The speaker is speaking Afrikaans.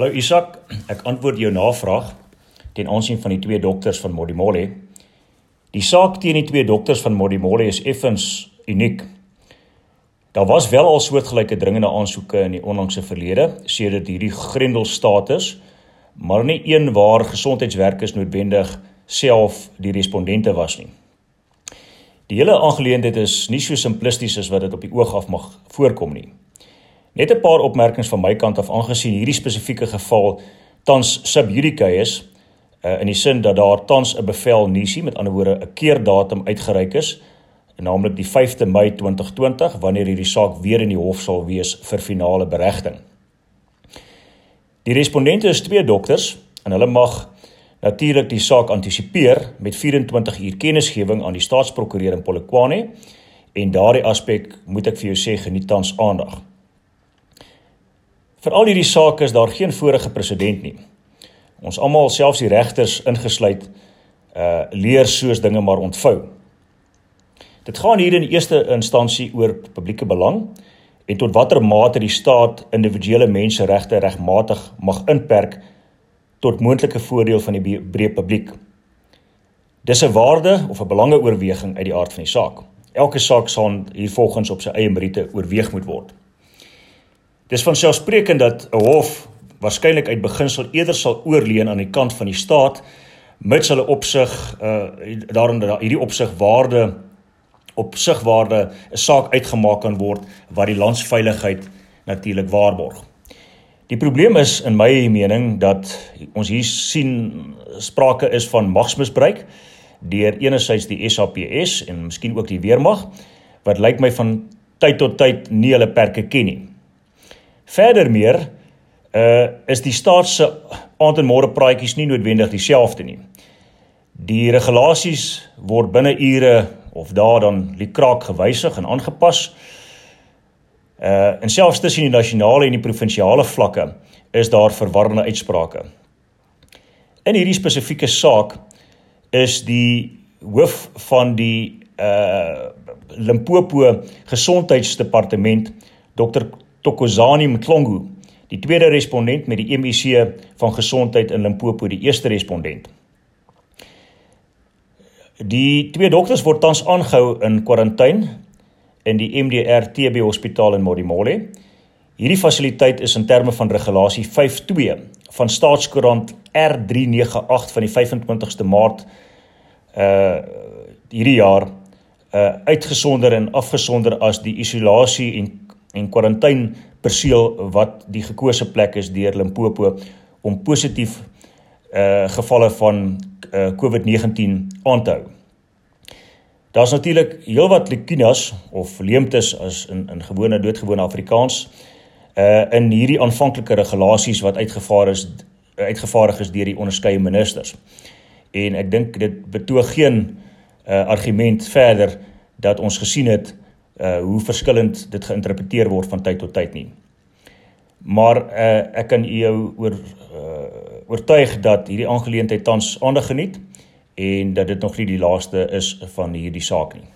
Hallo Isak, ek antwoord jou navraag ten aansien van die twee dokters van Modimolle. Die saak teen die twee dokters van Modimolle is effens uniek. Daar was wel al soortgelyke dringende aansoeke in die onlangse verlede sedert hierdie grendel status, maar nie een waar gesondheidswerkers noodwendig self die respondente was nie. Die hele aangeleentheid is nie so simplisties as wat dit op die oog af mag voorkom nie. Net 'n paar opmerkings van my kant af aangesien hierdie spesifieke geval tans sub judice is uh, in die sin dat daar tans 'n bevel nisie met ander woorde 'n keerdatum uitgereik is naamlik die 5de Mei 2020 wanneer hierdie saak weer in die hof sal wees vir finale beregting. Die respondente is twee dokters en hulle mag natuurlik die saak antisipeer met 24 uur kennisgewing aan die staatsprokureur in Polokwane en daardie aspek moet ek vir jou sê geniet tans aandag. Vir al hierdie sake is daar geen vorige presedent nie. Ons almal, selfs die regters ingesluit, uh leer soos dinge maar ontvou. Dit gaan hier in die eerste instansie oor publieke belang en tot watter mate die staat individuele menseregte regmatig mag inperk tot moontlike voordeel van die breë publiek. Dis 'n waarde of 'n belangeoorweging uit die aard van die saak. Elke saak sal hier volgens op sy eie meriete oorweeg moet word. Dis van selfsprekend dat 'n hof waarskynlik uit beginsel eerder sal oorleen aan die kant van die staat mits hulle opsig uh daarin dat hierdie opsig waarde opsigwaarde 'n saak uitgemaak kan word wat die landsveiligheid natuurlik waarborg. Die probleem is in my mening dat ons hier sien sprake is van magsmisbruik deur enerzijds die SAPS en miskien ook die weermag wat lyk my van tyd tot tyd nie hulle perke ken nie. Verder meer uh is die staat se aand en môre praatjies nie noodwendig dieselfde nie. Die regulasies word binne ure of dae dan liekraak gewysig en aangepas. Uh en selfs tussen die nasionale en die provinsiale vlakke is daar verwarrende uitsprake. In hierdie spesifieke saak is die hoof van die uh Limpopo Gesondheidsdepartement Dr Tokozani Mklongu, die tweede respondent met die MEC van gesondheid in Limpopo, die eerste respondent. Die twee dokters word tans aangehou in kwarantyne in die MDR TB Hospitaal in Modimolle. Hierdie fasiliteit is in terme van regulasie 52 van Staatskoerant R398 van die 25ste Maart uh hierdie jaar uh uitgesonder en afgesonder as die isolasie en en kwarantyne perseel wat die gekose plek is deur Limpopo om positief uh gevalle van uh COVID-19 aan te hou. Daar's natuurlik heelwat lekinas of leemtes as in in gewone doodgewone Afrikaans uh in hierdie aanvanklike regulasies wat uitgevaar is uitgevaardig is deur die onderskeie ministers. En ek dink dit betoog geen uh argument verder dat ons gesien het uh hoe verskillend dit geïnterpreteer word van tyd tot tyd nie. Maar uh ek kan jou oor uh oortuig dat hierdie aangeleentheid tans aandag geniet en dat dit nog nie die laaste is van hierdie saak nie.